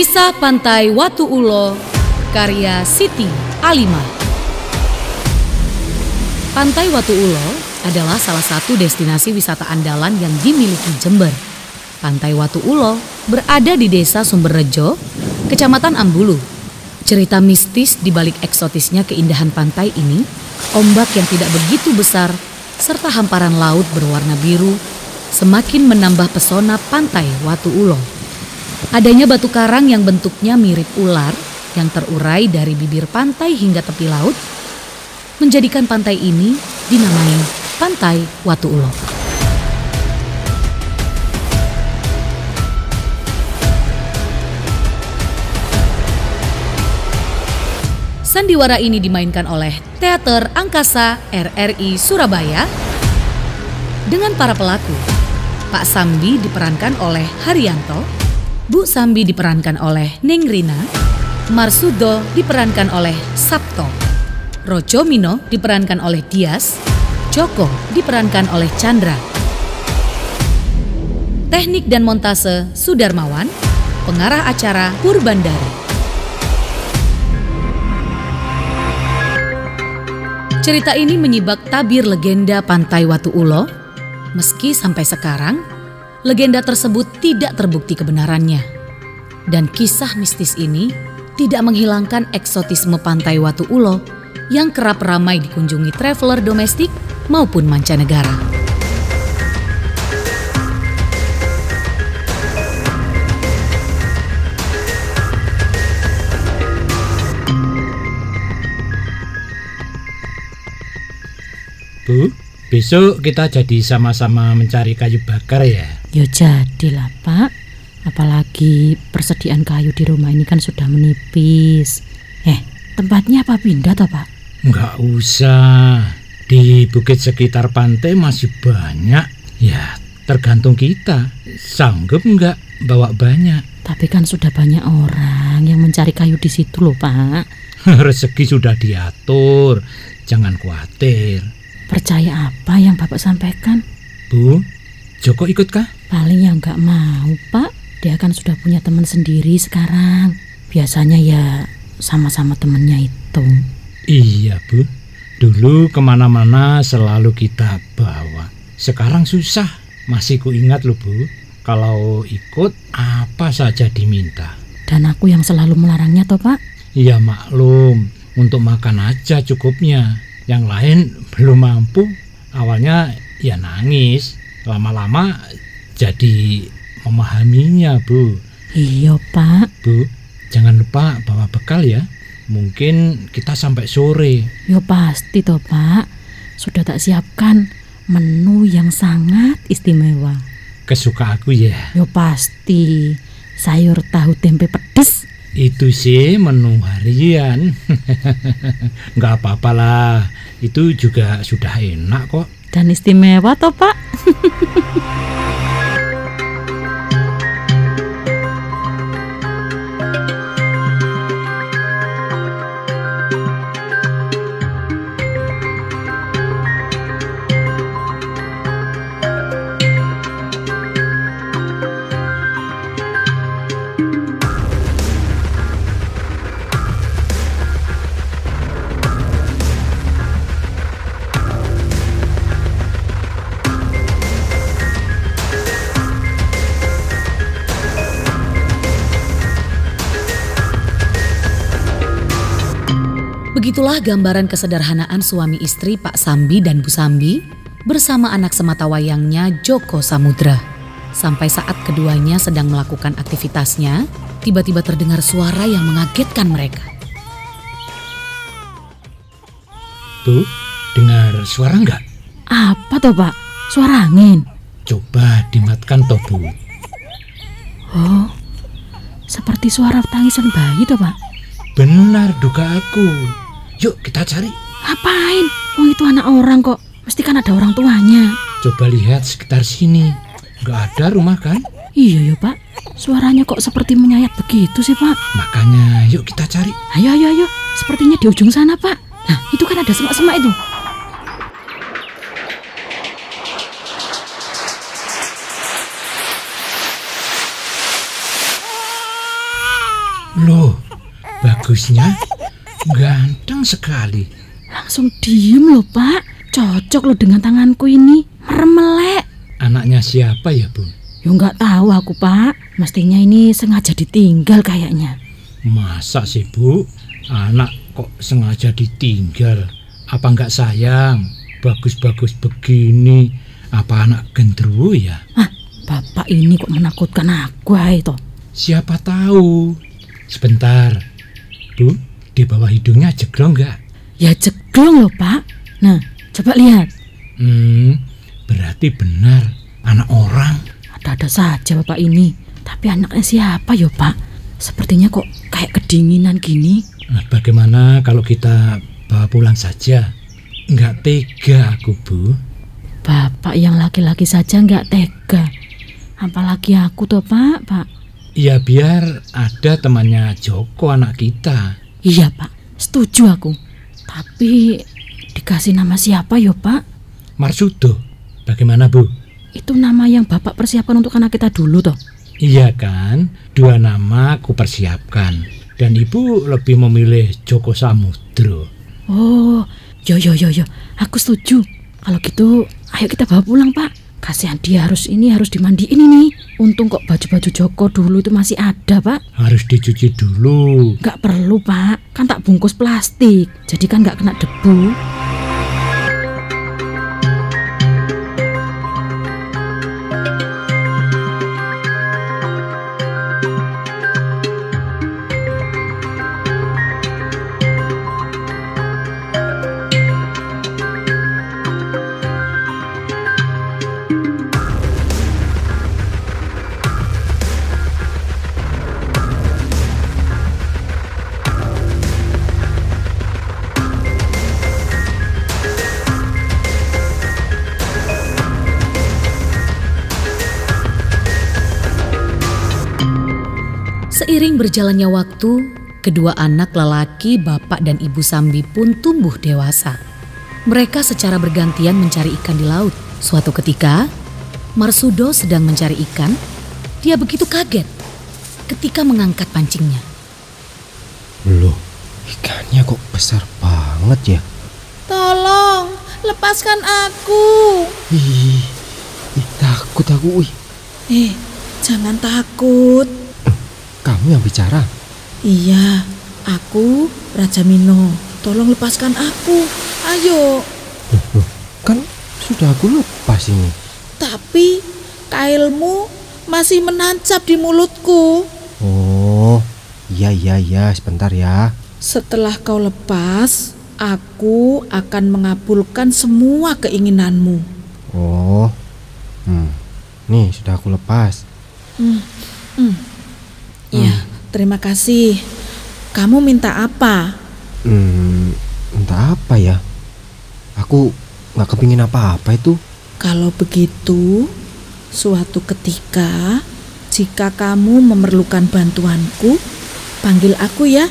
Kisah Pantai Watu Ulo, karya Siti Alima. Pantai Watu Ulo adalah salah satu destinasi wisata andalan yang dimiliki Jember. Pantai Watu Ulo berada di Desa Sumberrejo, Kecamatan Ambulu. Cerita mistis di balik eksotisnya keindahan pantai ini, ombak yang tidak begitu besar, serta hamparan laut berwarna biru, semakin menambah pesona pantai Watu Ulo. Adanya batu karang yang bentuknya mirip ular yang terurai dari bibir pantai hingga tepi laut menjadikan pantai ini dinamai Pantai Watu Ulo. Sandiwara ini dimainkan oleh Teater Angkasa RRI Surabaya dengan para pelaku. Pak Sambi diperankan oleh Haryanto, Bu Sambi diperankan oleh Ning Rina, Marsudo diperankan oleh Sabto, Rojo Mino diperankan oleh Dias, Joko diperankan oleh Chandra. Teknik dan montase Sudarmawan, pengarah acara Purbandari. Cerita ini menyibak tabir legenda Pantai Watu Ulo. Meski sampai sekarang, legenda tersebut tidak terbukti kebenarannya. Dan kisah mistis ini tidak menghilangkan eksotisme Pantai Watu Ulo yang kerap ramai dikunjungi traveler domestik maupun mancanegara. Bu, besok kita jadi sama-sama mencari kayu bakar ya. Ya jadilah pak Apalagi persediaan kayu di rumah ini kan sudah menipis Eh tempatnya apa pindah toh pak? Nggak usah. Di bukit sekitar pantai masih banyak. Ya, tergantung kita. Sanggup nggak bawa banyak? Tapi kan sudah banyak orang yang mencari kayu di situ loh pak Rezeki sudah diatur. Jangan khawatir. Percaya apa yang bapak sampaikan? Bu, Joko ikut kah? Paling yang nggak mau pak Dia kan sudah punya teman sendiri sekarang Biasanya ya sama-sama temennya itu Iya, Bu. Dulu ke mana-mana selalu kita bawa. Sekarang susah. Masih kuingat loh, Bu. Kalau ikut, apa saja diminta. Dan aku yang selalu melarangnya toh pak Ya maklum, untuk makan aja cukupnya. Yang lain belum mampu. Awalnya ya nangis. Lama-lama jadi memahaminya, Bu. Iya pak Bu, jangan lupa bawa bekal ya. Mungkin kita sampai sore. Yo pasti toh pak Sudah tak siapkan menu yang sangat istimewa Kesuka aku ya. Yo pasti Sayur tahu tempe pedes Itu sih menu harian. Nggak apa-apa lah. Itu juga sudah enak kok. Dan istimewa toh pak Begitulah gambaran kesederhanaan suami istri Pak Sambi dan Bu Sambi bersama anak semata wayangnya Joko Samudra. Sampai saat keduanya sedang melakukan aktivitasnya, tiba-tiba terdengar suara yang mengagetkan mereka. Bu, dengar suara nggak? Apa toh pak? Suara angin Coba dimatkan toh, Bu. Oh Seperti suara tangisan bayi toh pak Benar duga aku. Yuk kita cari. Ngapain? Oh itu anak orang kok Mesti kan ada orang tuanya Coba lihat sekitar sini. Nggak ada rumah kan? Iya ya pak Suaranya kok seperti menyayat begitu sih pak Makanya yuk kita cari. Ayo ayo ayo Sepertinya di ujung sana pak Nah itu kan ada semak-semak itu Loh, bagusnya ganteng sekali. Langsung diem loh pak. Cocok loh dengan tanganku ini. Meremelek. Anaknya siapa ya, Bu? Yo nggak tahu aku pak. Mestinya ini sengaja ditinggal kayaknya. Masa sih, Bu? Anak kok sengaja ditinggal? Apa nggak sayang? Bagus-bagus begini. Apa anak gendruwo ya? Ah, bapak ini kok menakutkan aku toh. Siapa tahu. Sebentar. Bu, di bawah hidungnya jeglong nggak? Ya jeglong loh pak. Nah, coba lihat. Hmm, berarti benar. Anak orang. Ada-ada saja bapak ini. Tapi anaknya siapa yo pak? Sepertinya kok kayak kedinginan gini. Nah, bagaimana kalau kita bawa pulang saja? Nggak tega aku, Bu. Bapak yang laki-laki saja nggak tega. Apalagi aku toh pak, pak. Ya biar ada temannya Joko anak kita. Iya pak, setuju aku. Tapi dikasih nama siapa yo pak? Marsudo. Bagaimana, Bu? Itu nama yang bapak persiapkan untuk anak kita dulu toh. Iya kan? Dua nama aku persiapkan. Dan ibu lebih memilih Joko Samudro. Oh, yo yo yo yo, aku setuju. Kalau gitu, ayo kita bawa pulang pak. Kasihan dia harus ini harus dimandiin ini. Untung kok baju-baju Joko dulu itu masih ada pak. Harus dicuci dulu. Nggak perlu pak, kan tak bungkus plastik. Jadi kan nggak kena debu. Berjalannya waktu, kedua anak lelaki bapak dan ibu Sambi pun tumbuh dewasa. Mereka secara bergantian mencari ikan di laut. Suatu ketika, Marsudo sedang mencari ikan. Dia begitu kaget ketika mengangkat pancingnya. Loh, ikannya kok besar banget ya? Tolong, lepaskan aku. Ih, ih takut aku. Wih, Eh, jangan takut. Kamu yang bicara? Iya, aku Raja Mino. Tolong lepaskan aku. Ayo. Loh, loh, kan sudah aku lepas ini. Tapi kailmu masih menancap di mulutku. Oh, iya iya iya, sebentar ya. Setelah kau lepas, aku akan mengabulkan semua keinginanmu. Oh, hmm, nih sudah aku lepas. Ya, terima kasih. Kamu minta apa? Hmm, entah apa ya. Aku nggak kepingin apa-apa itu. Kalau begitu, suatu ketika, jika kamu memerlukan bantuanku, panggil aku ya.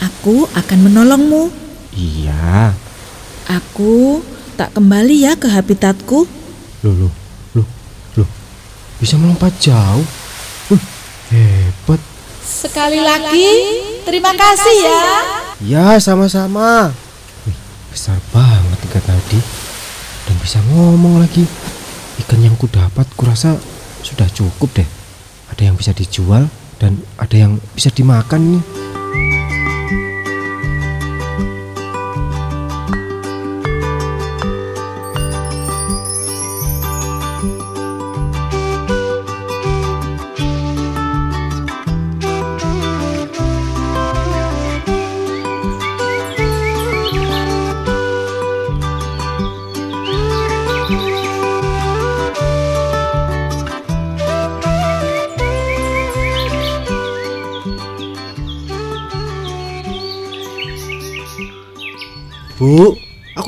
Aku akan menolongmu. Iya. Aku tak kembali ya ke habitatku. Loh, loh, loh, loh. Bisa melompat jauh. Wih, hebat. Sekali lagi, terima kasih ya. Ya, sama-sama. Wih, besar banget ikan tadi. Dan bisa ngomong lagi. Ikan yang ku dapat kurasa sudah cukup deh. Ada yang bisa dijual dan ada yang bisa dimakan nih.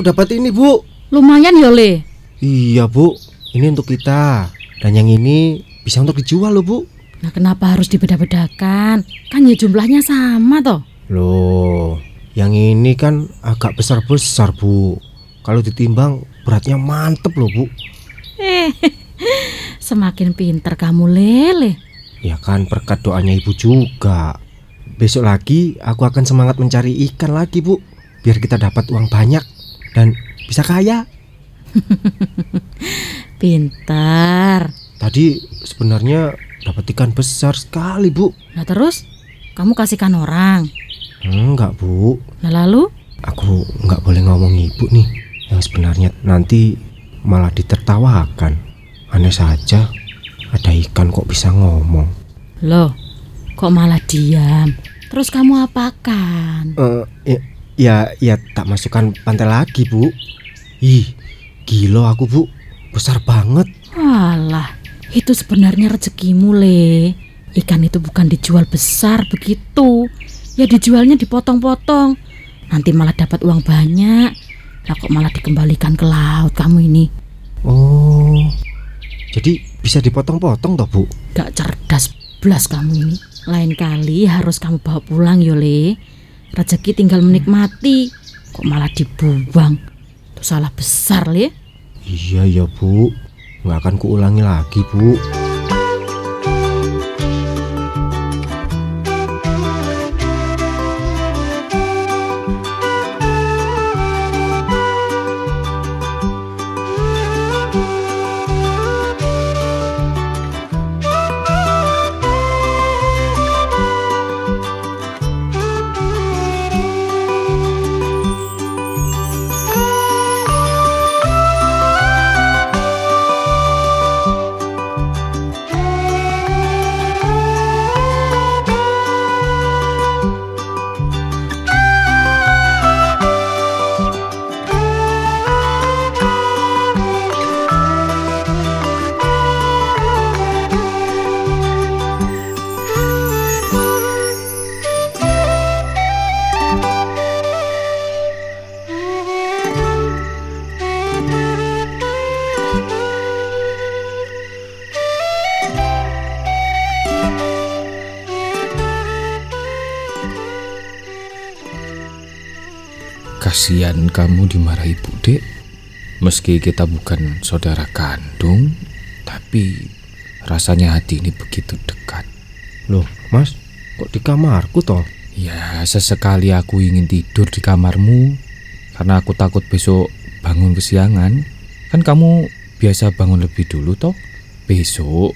Dapat ini, Bu. Lumayan ya le. Iya, Bu. Ini untuk kita. Dan yang ini bisa untuk dijual loh, Bu. Nah kenapa harus dibeda-bedakan? Kan ya jumlahnya sama toh. Loh, yang ini kan agak besar-besar, Bu. Kalau ditimbang beratnya mantep loh, Bu. Eh, semakin pinter kamu lele. Ya kan berkat doanya Ibu juga. besok lagi aku akan semangat mencari ikan lagi, Bu. Biar kita dapat uang banyak dan bisa kaya. Pintar. Tadi sebenarnya dapat ikan besar sekali, Bu. Nah terus, kamu kasihkan orang. Enggak, Bu. Nah lalu, Aku nggak boleh ngomong ibu nih. Yang sebenarnya nanti malah ditertawakan. Aneh saja, ada ikan kok bisa ngomong. loh, kok malah diam? Terus kamu apakan? Eh, ya, ya, ya tak masukkan pantai lagi, Bu. Ih, gila aku, Bu. Besar banget. Walah, itu sebenarnya rezekimu, Le. Ikan itu bukan dijual besar begitu. Ya dijualnya dipotong-potong. Nanti malah dapat uang banyak. Nah kok malah dikembalikan ke laut kamu ini. Oh, jadi bisa dipotong-potong toh, Bu? Gak cerdas belas kamu ini. Lain kali harus kamu bawa pulang yo, Le. Rezeki tinggal menikmati. Kok malah dibuang. Itu salah besar, Le. Iya ya, Bu. Nggak akan kuulangi lagi, Bu. Kasihan kamu dimarahi Budek. Meski kita bukan saudara kandung, tapi rasanya hati ini begitu dekat. Loh, Mas, kok di kamarku toh? Ya, sesekali aku ingin tidur di kamarmu karena aku takut besok bangun kesiangan. Kan kamu biasa bangun lebih dulu toh. Besok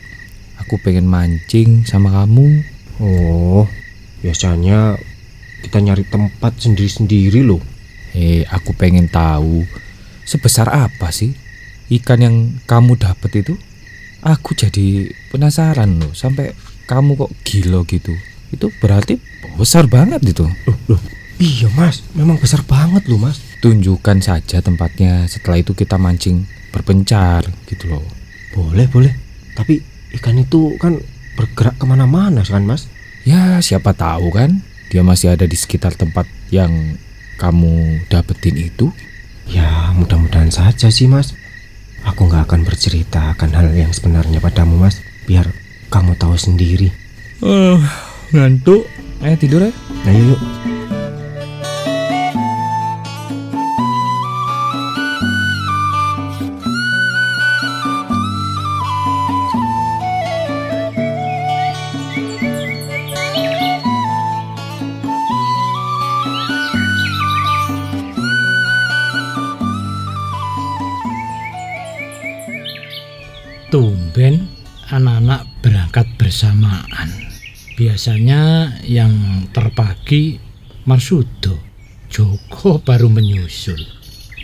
aku pengen mancing sama kamu. Oh, biasanya kita nyari tempat sendiri-sendiri loh. Eh, aku pengen tahu sebesar apa sih ikan yang kamu dapat itu? Aku jadi penasaran loh, sampai kamu kok gila gitu. Itu berarti besar banget itu. Loh, loh. Iya, Mas. Memang besar banget loh, Mas. Tunjukkan saja tempatnya. Setelah itu kita mancing berpencar gitu loh. Boleh, boleh. Tapi ikan itu kan bergerak ke mana-mana kan, Mas? Ya, siapa tahu kan dia masih ada di sekitar tempat yang kamu dapetin itu. Ya, mudah-mudahan saja sih, Mas. Aku nggak akan bercerita akan hal yang sebenarnya padamu, Mas. Biar kamu tahu sendiri. Oh, ngantuk. Ayo tidur ya. Ayo yuk. Biasanya yang terpagi Marsudo, Joko baru menyusul.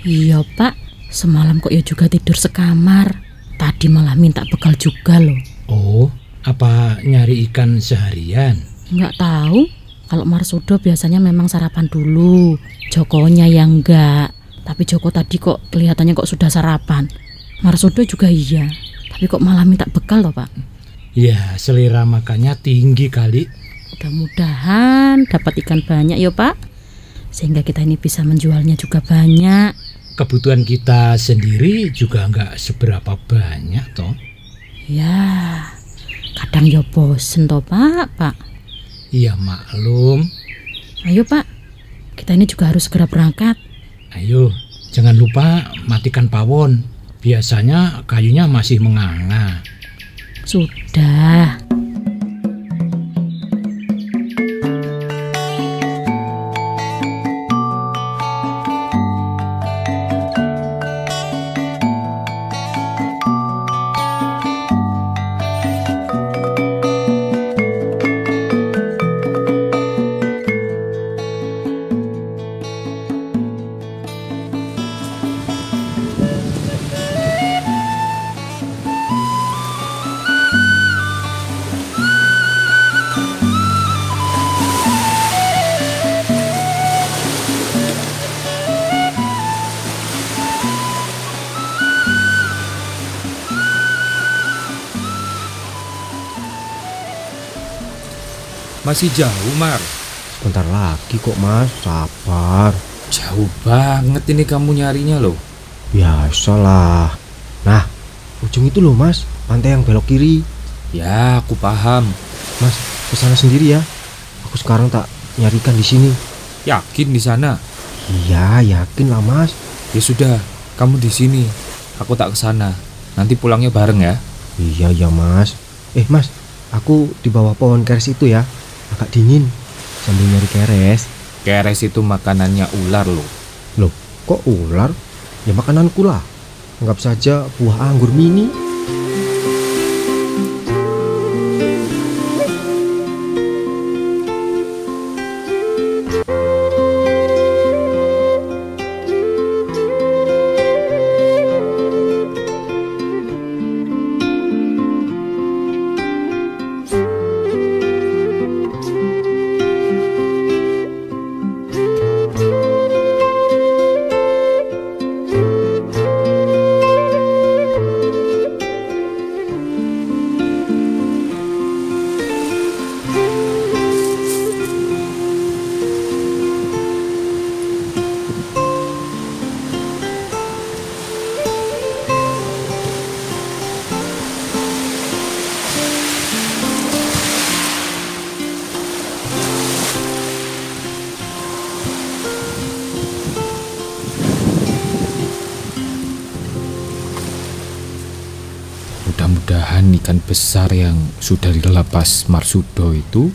Iya pak, semalam kok ya juga tidur sekamar. Tadi malah minta bekal juga loh. Oh, apa nyari ikan seharian? Nggak tahu. Kalau Marsudo biasanya memang sarapan dulu. Jokonya yang enggak. Tapi Joko tadi kok kelihatannya kok sudah sarapan. Marsudo juga iya. Tapi kok malah minta bekal loh pak. Ya, selera makannya tinggi kali. Mudah-mudahan dapat ikan banyak ya pak. Sehingga kita ini bisa menjualnya juga banyak. Kebutuhan kita sendiri juga nggak seberapa banyak toh. Ya, kadang ya bosen toh pak, pak. Iya maklum. Ayo pak, kita ini juga harus segera berangkat. Ayo, jangan lupa matikan pawon. Biasanya kayunya masih menganga. Sudah. Masih jauh, Mar. Sebentar lagi kok mas, sabar. Jauh banget ini kamu nyarinya loh. Biasalah. Nah, ujung itu loh mas, pantai yang belok kiri. Ya, aku paham. Mas, ke sana sendiri ya. Aku sekarang tak nyarikan di sini. Yakin di sana? Iya, yakin lah mas. Ya sudah, kamu di sini. Aku tak ke sana. Nanti pulangnya bareng ya. Iya, iya mas. Eh mas, aku di bawah pohon keres itu ya. Agak dingin. Sambil nyari keres. Keres itu makanannya ular loh. Loh, kok ular? Ya makananku lah. Anggap saja buah anggur mini. Ikan besar yang sudah dilepas Marsudo itu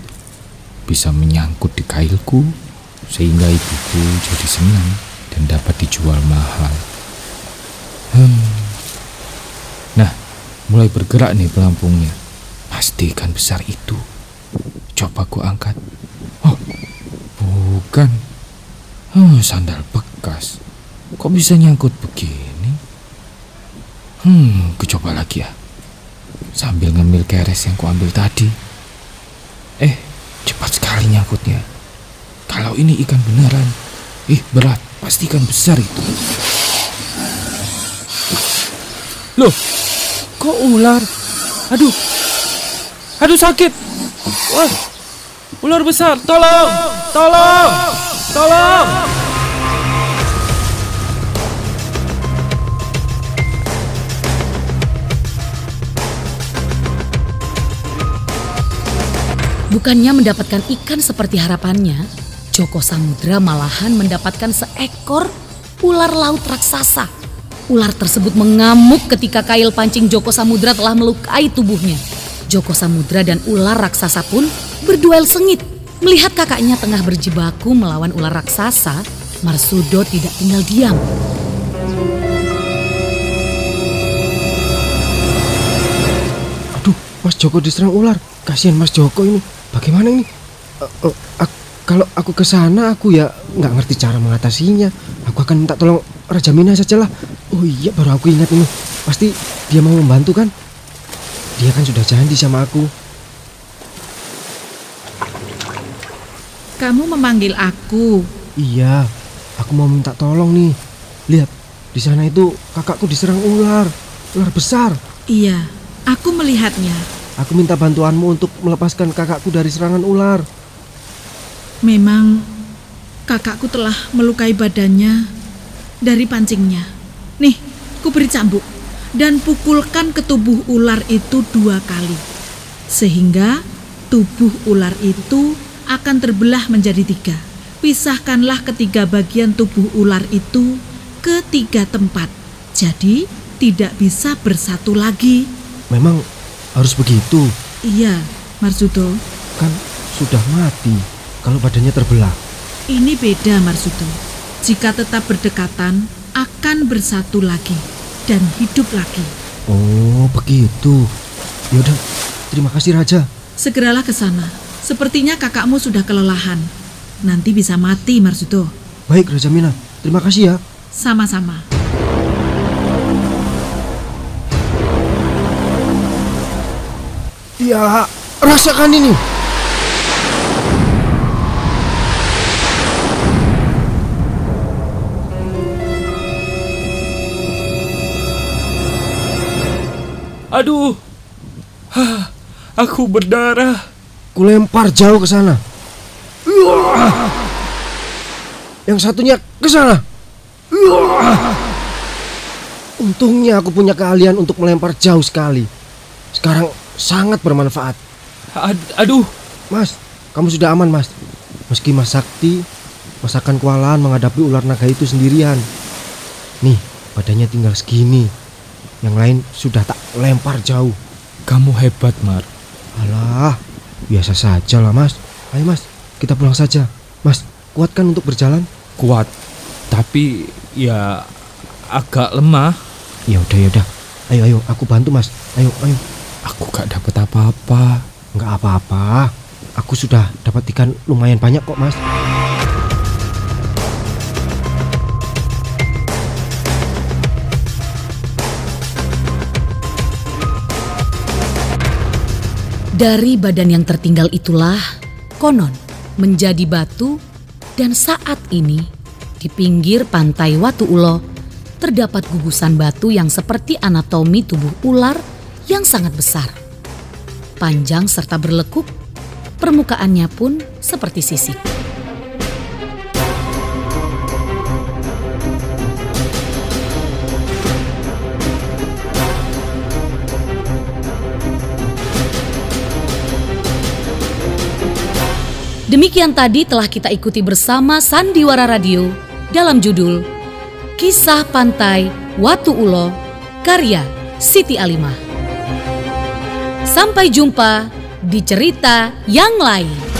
bisa menyangkut di kailku sehingga ibuku jadi senang dan dapat dijual mahal. Hmm. Nah, mulai bergerak nih pelampungnya. Pasti ikan besar itu. Coba ku angkat. Oh, bukan. Oh, sandal bekas. Kok bisa nyangkut begini? Hmm, ku coba lagi ya. Sambil ngemil keres yang kuambil tadi. Eh, cepat sekali nyangkutnya. Kalau ini ikan beneran, ih berat, pasti ikan besar itu. Loh, kok ular? Aduh, aduh sakit. Wah, ular besar, tolong, tolong, tolong. Bukannya mendapatkan ikan seperti harapannya, Joko Samudra malahan mendapatkan seekor ular laut raksasa. Ular tersebut mengamuk ketika kail pancing Joko Samudra telah melukai tubuhnya. Joko Samudra dan ular raksasa pun berduel sengit. Melihat kakaknya tengah berjibaku melawan ular raksasa, Marsudo tidak tinggal diam. Aduh, Mas Joko diserang ular. Kasihan Mas Joko ini. Bagaimana ini? Eh, eh, ak- kalau aku ke sana, aku ya nggak ngerti cara mengatasinya. Aku akan minta tolong Raja Mina sajalah. Oh iya, baru aku ingat ini. Pasti dia mau membantu kan? Dia kan sudah janji sama aku. Kamu memanggil aku. Iya, aku mau minta tolong nih. Lihat, di sana itu kakakku diserang ular. Ular besar. Iya, aku melihatnya. Aku minta bantuanmu untuk melepaskan kakakku dari serangan ular. Memang kakakku telah melukai badannya dari pancingnya. Nih, ku beri cambuk dan pukulkan ke tubuh ular itu dua kali. Sehingga tubuh ular itu akan terbelah menjadi tiga. Pisahkanlah ketiga bagian tubuh ular itu ke tiga tempat. Jadi tidak bisa bersatu lagi. Memang harus begitu. Iya, Marsudo. Kan sudah mati kalau badannya terbelah. Ini beda Marsudo. Jika tetap berdekatan, akan bersatu lagi dan hidup lagi. Oh, begitu. Yaudah, terima kasih Raja. Segeralah ke sana. Sepertinya kakakmu sudah kelelahan. Nanti bisa mati Marsudo. Baik Raja Mina, terima kasih ya. Sama-sama. Ya, rasakan ini. Aduh, Hah, aku berdarah. kulempar jauh ke sana. Yang satunya ke sana. Untungnya aku punya keahlian untuk melempar jauh sekali. Sekarang sangat bermanfaat. Ad- aduh, Mas, kamu sudah aman, Mas. Meski Mas Sakti, Mas akan kewalahan menghadapi ular naga itu sendirian. Nih, badannya tinggal segini. Yang lain sudah tak lempar jauh. kamu hebat, Mar. Alah, biasa saja lah, Mas. Ayo, Mas, kita pulang saja. Mas, kuatkan untuk berjalan? Kuat, tapi ya agak lemah. Ya udah, ya udah. Ayo, ayo, aku bantu, Mas. Ayo, ayo. Aku gak dapat apa-apa. Enggak apa-apa. Aku sudah dapat ikan lumayan banyak kok, Mas. Dari badan yang tertinggal itulah konon menjadi batu dan saat ini di pinggir pantai Watu Ulo terdapat gugusan batu yang seperti anatomi tubuh ular yang sangat besar. Panjang serta berlekuk, permukaannya pun seperti sisik. Demikian tadi telah kita ikuti bersama Sandiwara Radio dalam judul Kisah Pantai Watu Ulo karya Siti Alimah. Sampai jumpa di cerita yang lain.